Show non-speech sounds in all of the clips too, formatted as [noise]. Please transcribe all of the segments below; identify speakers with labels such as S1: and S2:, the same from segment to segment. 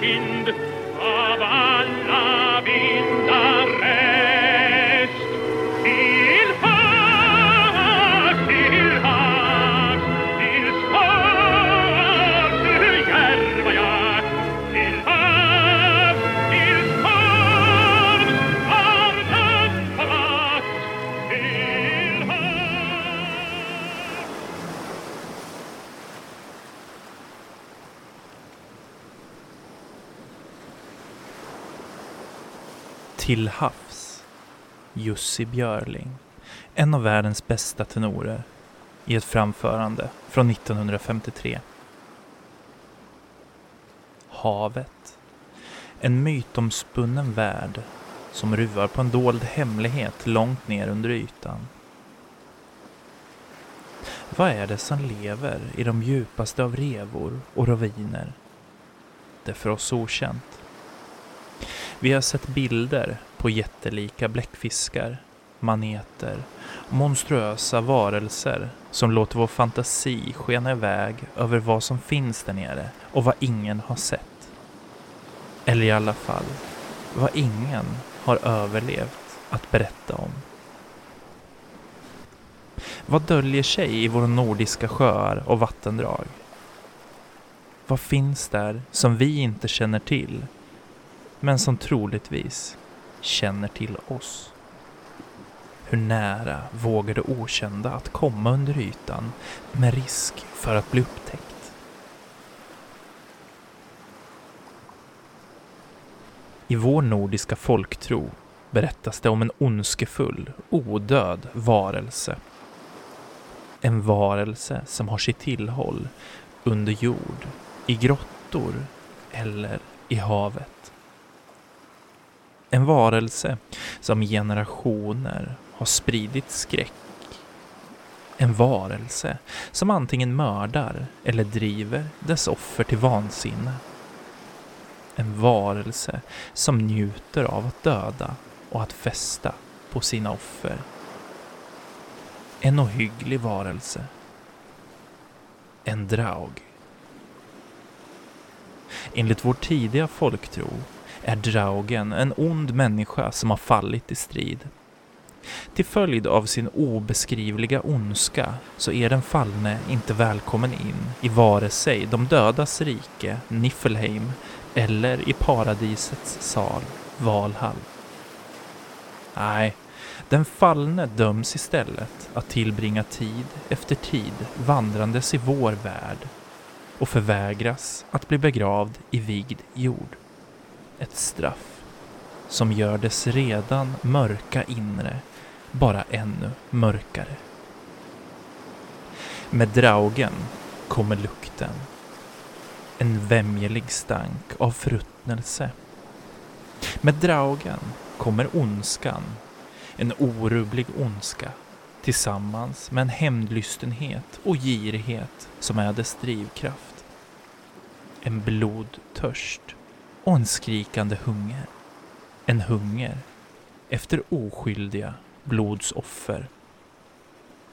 S1: kind Till havs.
S2: Jussi Björling. En av världens bästa tenorer. I ett framförande från 1953. Havet. En mytomspunnen värld som ruvar på en dold hemlighet långt ner under ytan. Vad är det som lever i de djupaste av revor och raviner? Det är för oss okänt. Vi har sett bilder på jättelika bläckfiskar, maneter och monstruösa varelser som låter vår fantasi skena iväg över vad som finns där nere och vad ingen har sett. Eller i alla fall, vad ingen har överlevt att berätta om. Vad döljer sig i våra nordiska sjöar och vattendrag? Vad finns där som vi inte känner till men som troligtvis känner till oss. Hur nära vågar det okända att komma under ytan med risk för att bli upptäckt? I vår nordiska folktro berättas det om en ondskefull, odöd varelse. En varelse som har sitt tillhåll under jord, i grottor eller i havet. En varelse som i generationer har spridit skräck. En varelse som antingen mördar eller driver dess offer till vansinne. En varelse som njuter av att döda och att fästa på sina offer. En ohygglig varelse. En draug. Enligt vår tidiga folktro är draugen en ond människa som har fallit i strid. Till följd av sin obeskrivliga ondska så är den fallne inte välkommen in i vare sig de dödas rike, Niflheim, eller i paradisets sal, Valhall. Nej, den fallne döms istället att tillbringa tid efter tid vandrandes i vår värld och förvägras att bli begravd i vigd jord. Ett straff som gör dess redan mörka inre bara ännu mörkare. Med draugen kommer lukten. En vämjelig stank av förruttnelse. Med draugen kommer ondskan. En orubblig ondska tillsammans med en hämndlystenhet och girighet som är dess drivkraft. En blodtörst och en skrikande hunger. En hunger efter oskyldiga blodsoffer.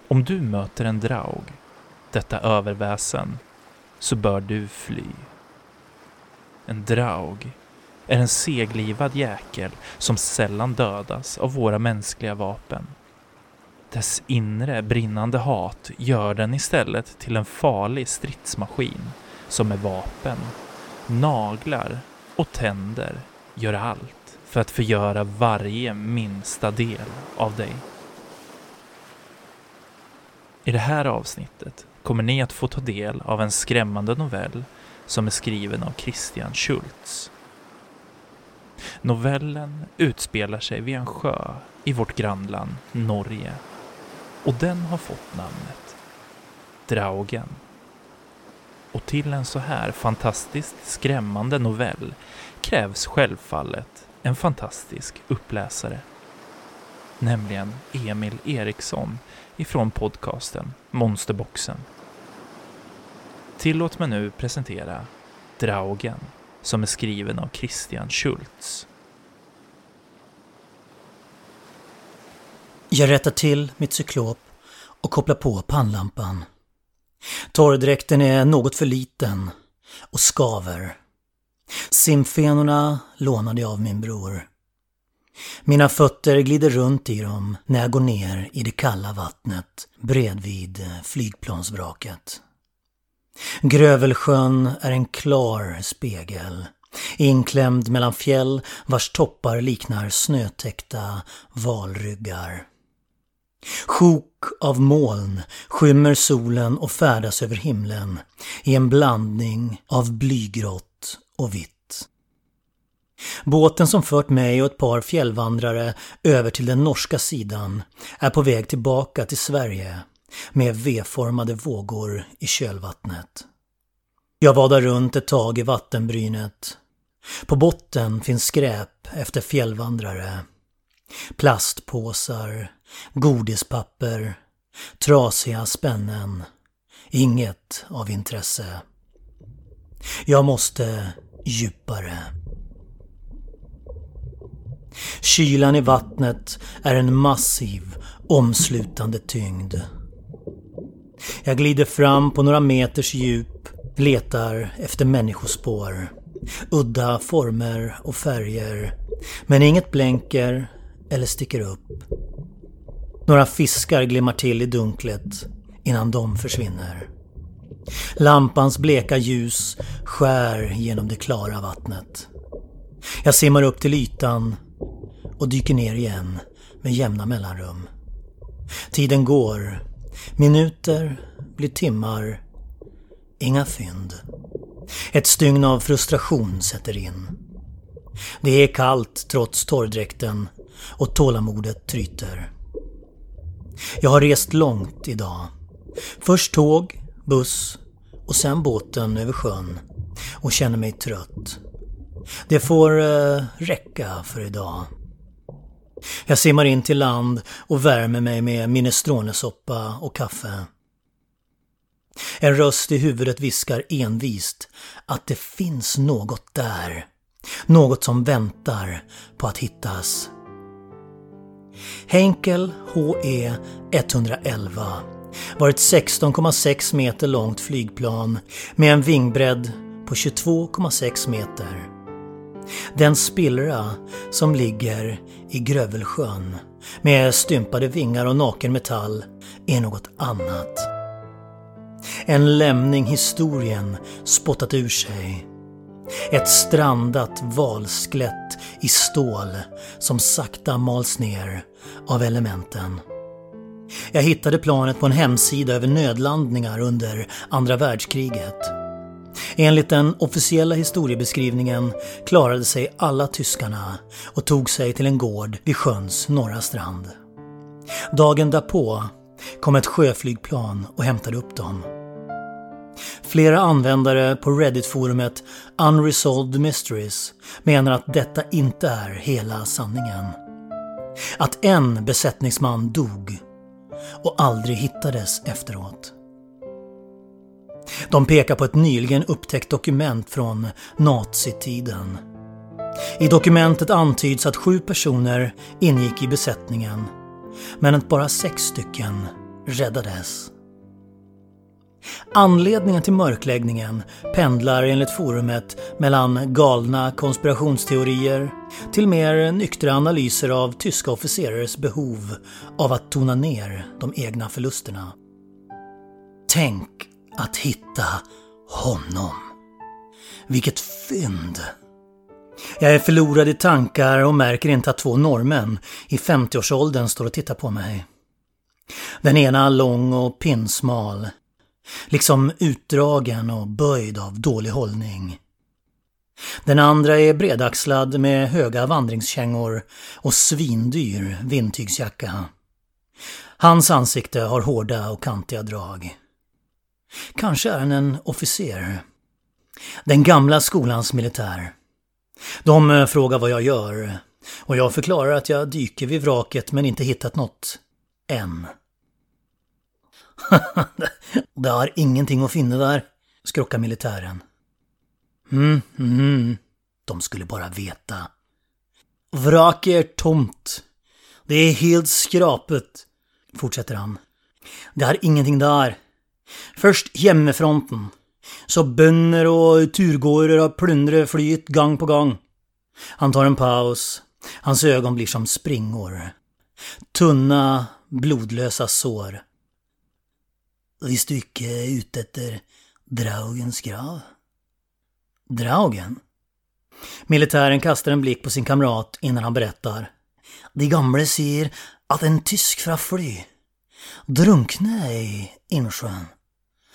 S2: Om du möter en draug, detta överväsen, så bör du fly. En draug är en seglivad jäkel som sällan dödas av våra mänskliga vapen. Dess inre brinnande hat gör den istället till en farlig stridsmaskin som med vapen, naglar och tänder gör allt för att förgöra varje minsta del av dig. I det här avsnittet kommer ni att få ta del av en skrämmande novell som är skriven av Christian Schultz. Novellen utspelar sig vid en sjö i vårt grannland Norge och den har fått namnet Draugen. Och till en så här fantastiskt skrämmande novell krävs självfallet en fantastisk uppläsare. Nämligen Emil Eriksson ifrån podcasten Monsterboxen. Tillåt mig nu presentera Draugen som är skriven av Christian Schultz.
S3: Jag rättar till mitt cyklop och kopplar på pannlampan. Torrdräkten är något för liten och skaver. Simfenorna lånade jag av min bror. Mina fötter glider runt i dem när jag går ner i det kalla vattnet bredvid flygplansvraket. Grövelsjön är en klar spegel, inklämd mellan fjäll vars toppar liknar snötäckta valryggar. Sjok av moln skymmer solen och färdas över himlen i en blandning av blygrått och vitt. Båten som fört mig och ett par fjällvandrare över till den norska sidan är på väg tillbaka till Sverige med V-formade vågor i kölvattnet. Jag vadar runt ett tag i vattenbrynet. På botten finns skräp efter fjällvandrare. Plastpåsar, godispapper, trasiga spännen. Inget av intresse. Jag måste djupare. Kylan i vattnet är en massiv, omslutande tyngd. Jag glider fram på några meters djup, letar efter människospår. Udda former och färger, men inget blänker eller sticker upp. Några fiskar glimmar till i dunklet innan de försvinner. Lampans bleka ljus skär genom det klara vattnet. Jag simmar upp till ytan och dyker ner igen med jämna mellanrum. Tiden går. Minuter blir timmar. Inga fynd. Ett stygn av frustration sätter in. Det är kallt trots torrdräkten och tålamodet tryter. Jag har rest långt idag. Först tåg, buss och sen båten över sjön och känner mig trött. Det får eh, räcka för idag. Jag simmar in till land och värmer mig med minestronesoppa och kaffe. En röst i huvudet viskar envist att det finns något där. Något som väntar på att hittas. Henkel HE 111 var ett 16,6 meter långt flygplan med en vingbredd på 22,6 meter. Den spillra som ligger i Grövelsjön med stympade vingar och naken metall är något annat. En lämning historien spottat ur sig. Ett strandat valskelett i stål som sakta mals ner av elementen. Jag hittade planet på en hemsida över nödlandningar under andra världskriget. Enligt den officiella historiebeskrivningen klarade sig alla tyskarna och tog sig till en gård vid sjöns norra strand. Dagen därpå kom ett sjöflygplan och hämtade upp dem. Flera användare på Reddit-forumet Unresolved Mysteries menar att detta inte är hela sanningen. Att en besättningsman dog och aldrig hittades efteråt. De pekar på ett nyligen upptäckt dokument från nazitiden. I dokumentet antyds att sju personer ingick i besättningen, men att bara sex stycken räddades. Anledningen till mörkläggningen pendlar enligt forumet mellan galna konspirationsteorier till mer nyktra analyser av tyska officerares behov av att tona ner de egna förlusterna. Tänk att hitta honom. Vilket fynd! Jag är förlorad i tankar och märker inte att två norrmän i 50-årsåldern står och tittar på mig. Den ena lång och pinsmal, liksom utdragen och böjd av dålig hållning. Den andra är bredaxlad med höga vandringskängor och svindyr vindtygsjacka. Hans ansikte har hårda och kantiga drag. Kanske är han en officer. Den gamla skolans militär. De eh, frågar vad jag gör och jag förklarar att jag dyker vid vraket men inte hittat något. Än. [laughs] det har ingenting att finna där, skrockar militären. Mm, mm, de skulle bara veta. Vraket är tomt. Det är helt skrapet, fortsätter han. Det är ingenting där. Först hemmafronten. Så bönder och turgåare har plundrat flyet gång på gång. Han tar en paus. Hans ögon blir som springor. Tunna, blodlösa sår. Visst du inte är ute efter Draugens grav? Draugen? Militären kastar en blick på sin kamrat innan han berättar. De gamle säger att en tysk från fly drunknade i insjön.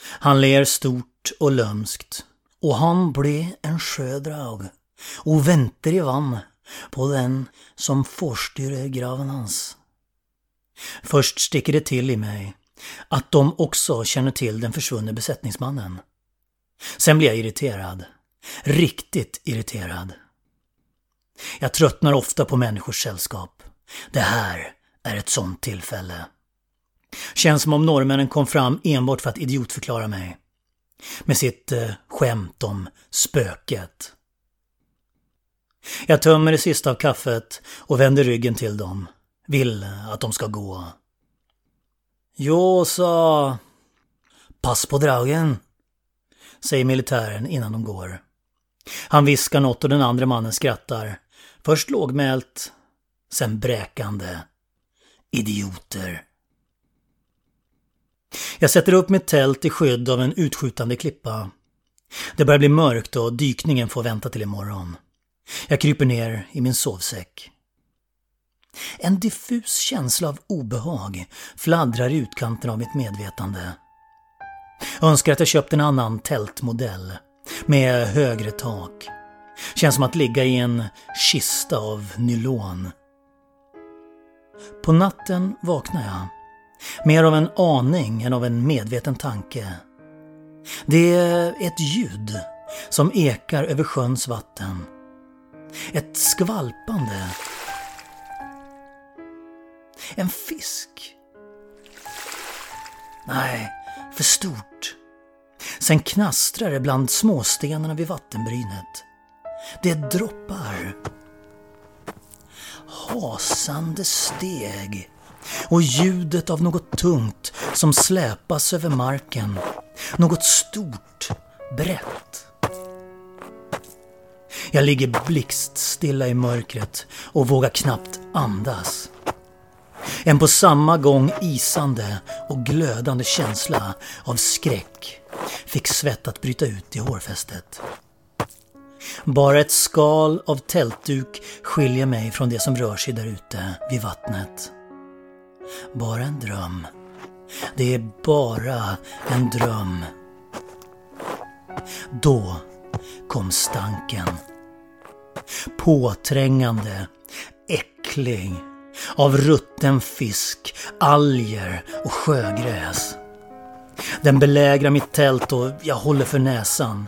S3: Han ler stort och lömskt och han blev en sjödrag och väntar i vann på den som förstyrer graven hans. Först sticker det till i mig att de också känner till den försvunne besättningsmannen. Sen blir jag irriterad. Riktigt irriterad. Jag tröttnar ofta på människors sällskap. Det här är ett sånt tillfälle. Känns som om norrmännen kom fram enbart för att idiotförklara mig. Med sitt eh, skämt om spöket. Jag tömmer det sista av kaffet och vänder ryggen till dem. Vill att de ska gå. Jo, sa... Pass på dragen, säger militären innan de går. Han viskar något och den andra mannen skrattar. Först lågmält, sen bräkande. Idioter. Jag sätter upp mitt tält i skydd av en utskjutande klippa. Det börjar bli mörkt och dykningen får vänta till imorgon. Jag kryper ner i min sovsäck. En diffus känsla av obehag fladdrar i utkanten av mitt medvetande. Önskar att jag köpt en annan tältmodell med högre tak. Känns som att ligga i en kista av nylon. På natten vaknar jag. Mer av en aning än av en medveten tanke. Det är ett ljud som ekar över sjöns vatten. Ett skvalpande. En fisk. Nej, för stort. Sen knastrar det bland småstenarna vid vattenbrynet. Det droppar. Hasande steg och ljudet av något tungt som släpas över marken. Något stort, brett. Jag ligger blixtstilla i mörkret och vågar knappt andas. En på samma gång isande och glödande känsla av skräck fick svett att bryta ut i hårfästet. Bara ett skal av tältduk skiljer mig från det som rör sig där ute vid vattnet. Bara en dröm. Det är bara en dröm. Då kom stanken. Påträngande, äcklig, av rutten fisk, alger och sjögräs. Den belägrar mitt tält och jag håller för näsan.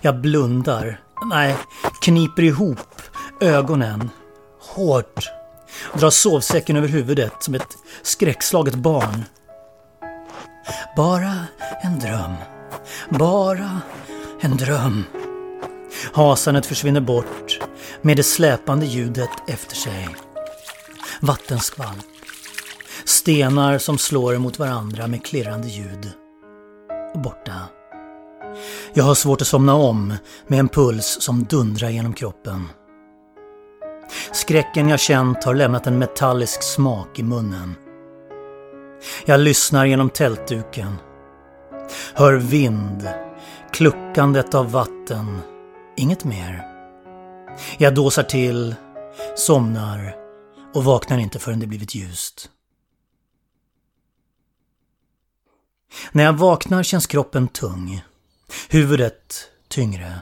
S3: Jag blundar, nej, kniper ihop ögonen. Hårt. Drar sovsäcken över huvudet som ett skräckslaget barn. Bara en dröm. Bara en dröm. Hasandet försvinner bort med det släpande ljudet efter sig. Vattenskvalp. Stenar som slår mot varandra med klirrande ljud. Borta. Jag har svårt att somna om med en puls som dundrar genom kroppen. Skräcken jag känt har lämnat en metallisk smak i munnen. Jag lyssnar genom tältduken. Hör vind, kluckandet av vatten. Inget mer. Jag dåsar till, somnar och vaknar inte förrän det blivit ljust. När jag vaknar känns kroppen tung. Huvudet tyngre.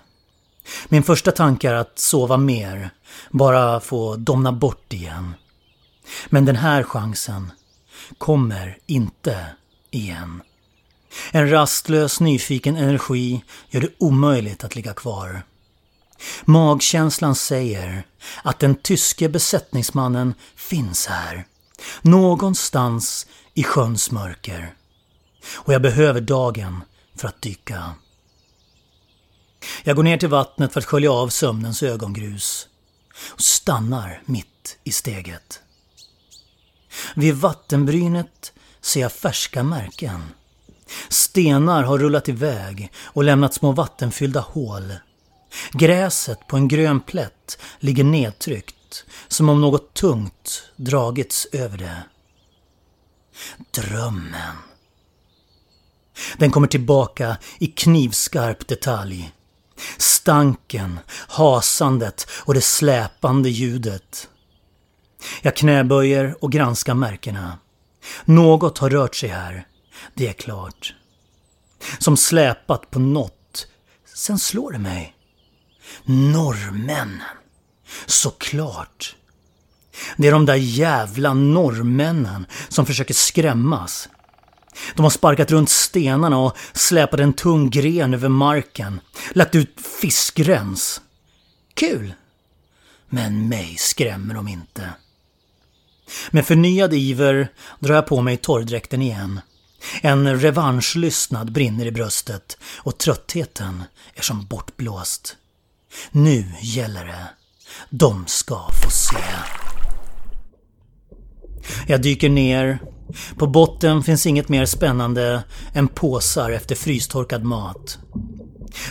S3: Min första tanke är att sova mer, bara få domna bort igen. Men den här chansen kommer inte igen. En rastlös nyfiken energi gör det omöjligt att ligga kvar. Magkänslan säger att den tyske besättningsmannen finns här. Någonstans i sjöns mörker. Och jag behöver dagen för att dyka. Jag går ner till vattnet för att skölja av sömnens ögongrus och stannar mitt i steget. Vid vattenbrynet ser jag färska märken. Stenar har rullat iväg och lämnat små vattenfyllda hål. Gräset på en grön plätt ligger nedtryckt, som om något tungt dragits över det. Drömmen. Den kommer tillbaka i knivskarp detalj. Stanken, hasandet och det släpande ljudet. Jag knäböjer och granskar märkena. Något har rört sig här, det är klart. Som släpat på något. Sen slår det mig. Norrmännen. Såklart. Det är de där jävla norrmännen som försöker skrämmas. De har sparkat runt stenarna och släpat en tung gren över marken. Lagt ut fiskrens. Kul! Men mig skrämmer de inte. Med förnyad iver drar jag på mig torrdräkten igen. En revanschlystnad brinner i bröstet och tröttheten är som bortblåst. Nu gäller det. De ska få se. Jag dyker ner. På botten finns inget mer spännande än påsar efter frystorkad mat.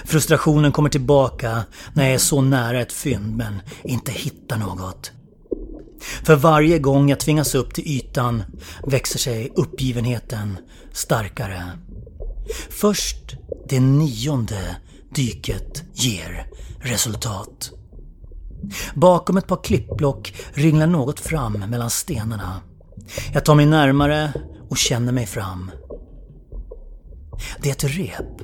S3: Frustrationen kommer tillbaka när jag är så nära ett fynd men inte hittar något. För varje gång jag tvingas upp till ytan växer sig uppgivenheten starkare. Först det nionde dyket ger resultat. Bakom ett par klippblock ringlar något fram mellan stenarna. Jag tar mig närmare och känner mig fram. Det är ett rep.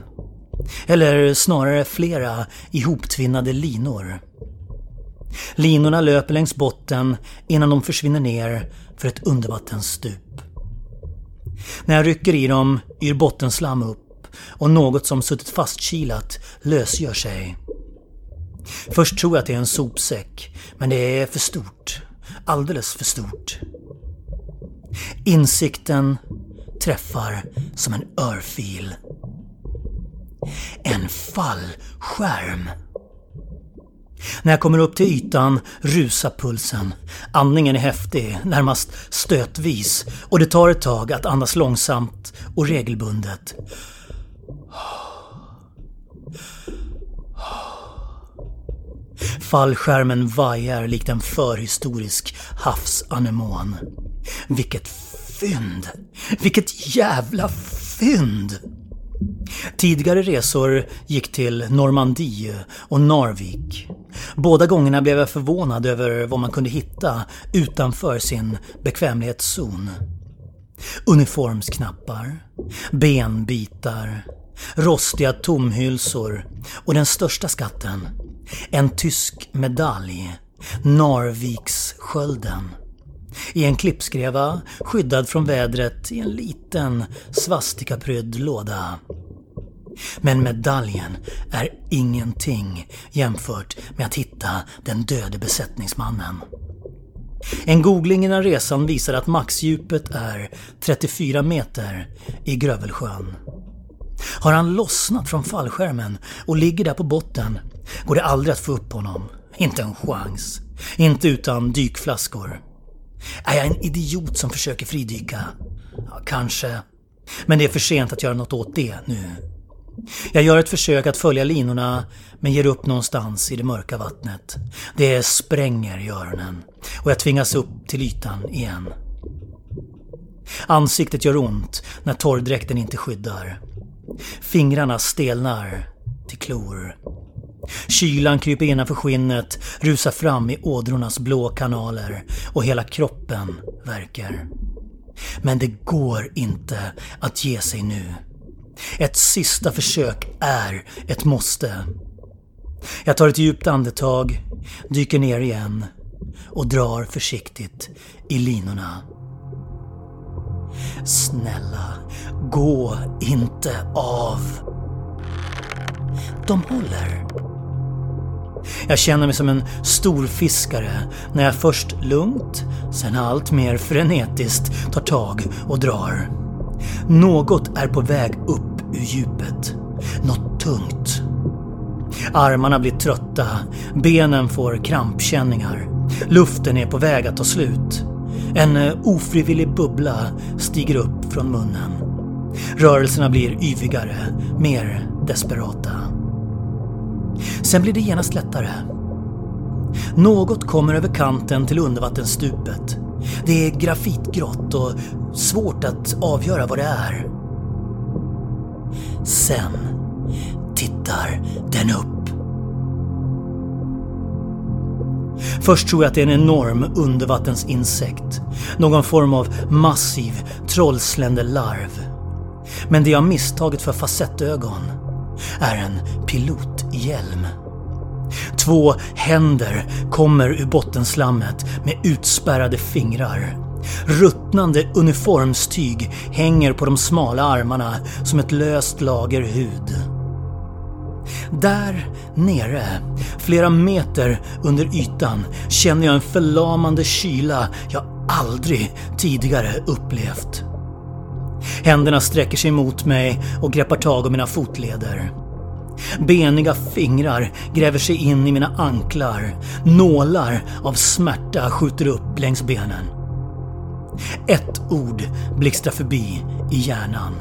S3: Eller snarare flera ihoptvinnade linor. Linorna löper längs botten innan de försvinner ner för ett undervattensstup. När jag rycker i dem yr bottenslam upp och något som suttit fastkilat lösgör sig. Först tror jag att det är en sopsäck, men det är för stort. Alldeles för stort. Insikten träffar som en örfil. En fallskärm. När jag kommer upp till ytan rusar pulsen. Andningen är häftig, närmast stötvis och det tar ett tag att andas långsamt och regelbundet. Fallskärmen vajar likt en förhistorisk havsanemon. Vilket fynd! Vilket jävla fynd! Tidigare resor gick till Normandie och Narvik. Båda gångerna blev jag förvånad över vad man kunde hitta utanför sin bekvämlighetszon. Uniformsknappar, benbitar, rostiga tomhylsor och den största skatten, en tysk medalj, Narviksskölden. I en klippskreva, skyddad från vädret i en liten svastikaprydd låda. Men medaljen är ingenting jämfört med att hitta den döde besättningsmannen. En googling innan resan visar att maxdjupet är 34 meter i Grövelsjön. Har han lossnat från fallskärmen och ligger där på botten går det aldrig att få upp honom. Inte en chans. Inte utan dykflaskor. Är jag en idiot som försöker fridyka? Ja, kanske. Men det är för sent att göra något åt det nu. Jag gör ett försök att följa linorna men ger upp någonstans i det mörka vattnet. Det spränger i öronen och jag tvingas upp till ytan igen. Ansiktet gör ont när torrdräkten inte skyddar. Fingrarna stelnar till klor. Kylan kryper innanför skinnet, rusar fram i ådrornas blå kanaler och hela kroppen verkar. Men det går inte att ge sig nu. Ett sista försök är ett måste. Jag tar ett djupt andetag, dyker ner igen och drar försiktigt i linorna. Snälla, gå inte av. De håller. Jag känner mig som en storfiskare när jag först lugnt, sen allt mer frenetiskt tar tag och drar. Något är på väg upp ur djupet. Något tungt. Armarna blir trötta, benen får krampkänningar. Luften är på väg att ta slut. En eh, ofrivillig bubbla stiger upp från munnen. Rörelserna blir yvigare, mer desperata. Sen blir det genast lättare. Något kommer över kanten till undervattensstupet. Det är grafitgrått och svårt att avgöra vad det är. Sen tittar den upp. Först tror jag att det är en enorm undervattensinsekt. Någon form av massiv trollsländelarv. Men det jag misstaget för facettögon är en pilothjälm. Två händer kommer ur bottenslammet med utspärrade fingrar. Ruttnande uniformstyg hänger på de smala armarna som ett löst lager hud. Där nere, flera meter under ytan, känner jag en förlamande kyla jag aldrig tidigare upplevt. Händerna sträcker sig mot mig och greppar tag om mina fotleder. Beniga fingrar gräver sig in i mina anklar. Nålar av smärta skjuter upp längs benen. Ett ord blixtrar förbi i hjärnan.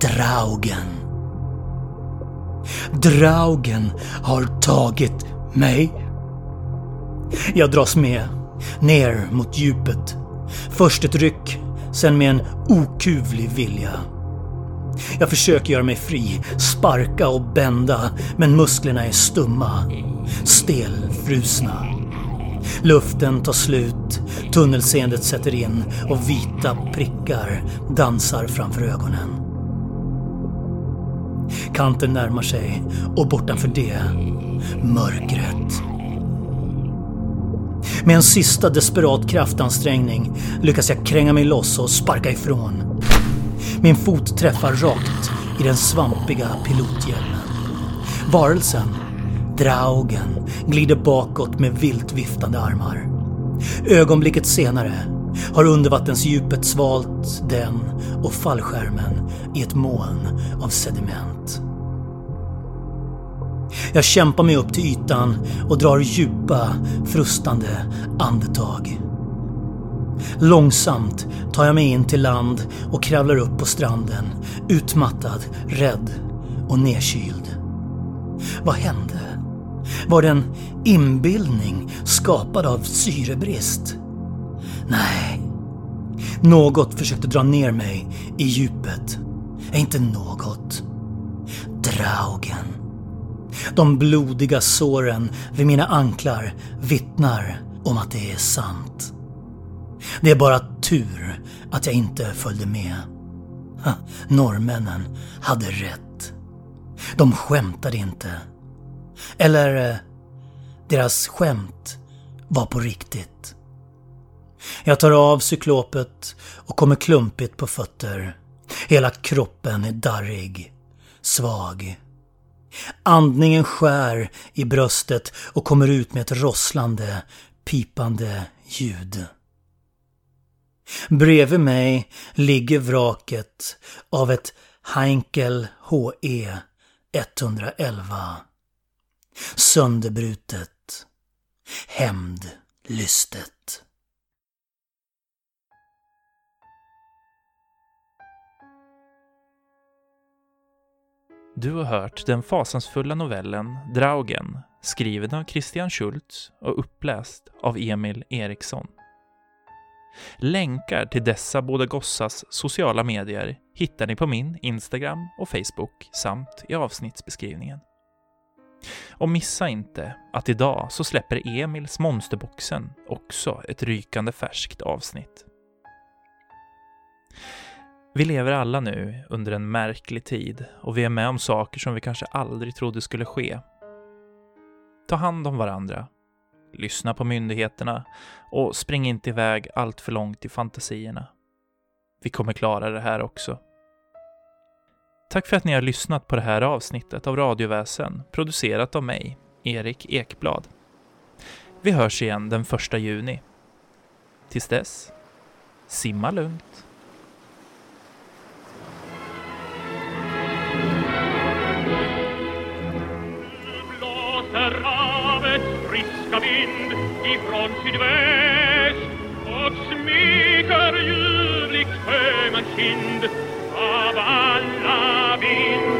S3: Draugen. Draugen har tagit mig. Jag dras med, ner mot djupet. Först ett ryck, sen med en okuvlig vilja. Jag försöker göra mig fri, sparka och bända, men musklerna är stumma, stelfrusna. Luften tar slut, tunnelseendet sätter in och vita prickar dansar framför ögonen. Kanten närmar sig och bortanför det, mörkret. Med en sista desperat kraftansträngning lyckas jag kränga mig loss och sparka ifrån. Min fot träffar rakt i den svampiga pilothjälmen. Varelsen, Draugen, glider bakåt med vilt viftande armar. Ögonblicket senare har undervattensdjupet svalt den och fallskärmen i ett moln av sediment. Jag kämpar mig upp till ytan och drar djupa, frustande andetag. Långsamt tar jag mig in till land och kravlar upp på stranden, utmattad, rädd och nedkyld. Vad hände? Var det en inbildning skapad av syrebrist? Nej. Något försökte dra ner mig i djupet. Inte något. Draugen. De blodiga såren vid mina anklar vittnar om att det är sant. Det är bara tur att jag inte följde med. Ha, norrmännen hade rätt. De skämtade inte. Eller, eh, deras skämt var på riktigt. Jag tar av cyklopet och kommer klumpigt på fötter. Hela kroppen är darrig, svag. Andningen skär i bröstet och kommer ut med ett rosslande, pipande ljud. Bredvid mig ligger vraket av ett Heinkel HE 111. Sönderbrutet. Hämndlystet.
S2: Du har hört den fasansfulla novellen Draugen, skriven av Christian Schultz och uppläst av Emil Eriksson. Länkar till dessa båda gossas sociala medier hittar ni på min Instagram och Facebook samt i avsnittsbeskrivningen. Och missa inte att idag så släpper Emils Monsterboxen också ett rykande färskt avsnitt. Vi lever alla nu under en märklig tid och vi är med om saker som vi kanske aldrig trodde skulle ske. Ta hand om varandra lyssna på myndigheterna och spring inte iväg allt för långt i fantasierna. Vi kommer klara det här också. Tack för att ni har lyssnat på det här avsnittet av Radioväsen, producerat av mig, Erik Ekblad. Vi hörs igen den 1 juni. Tills dess, simma lugnt. kind, aber alla Wind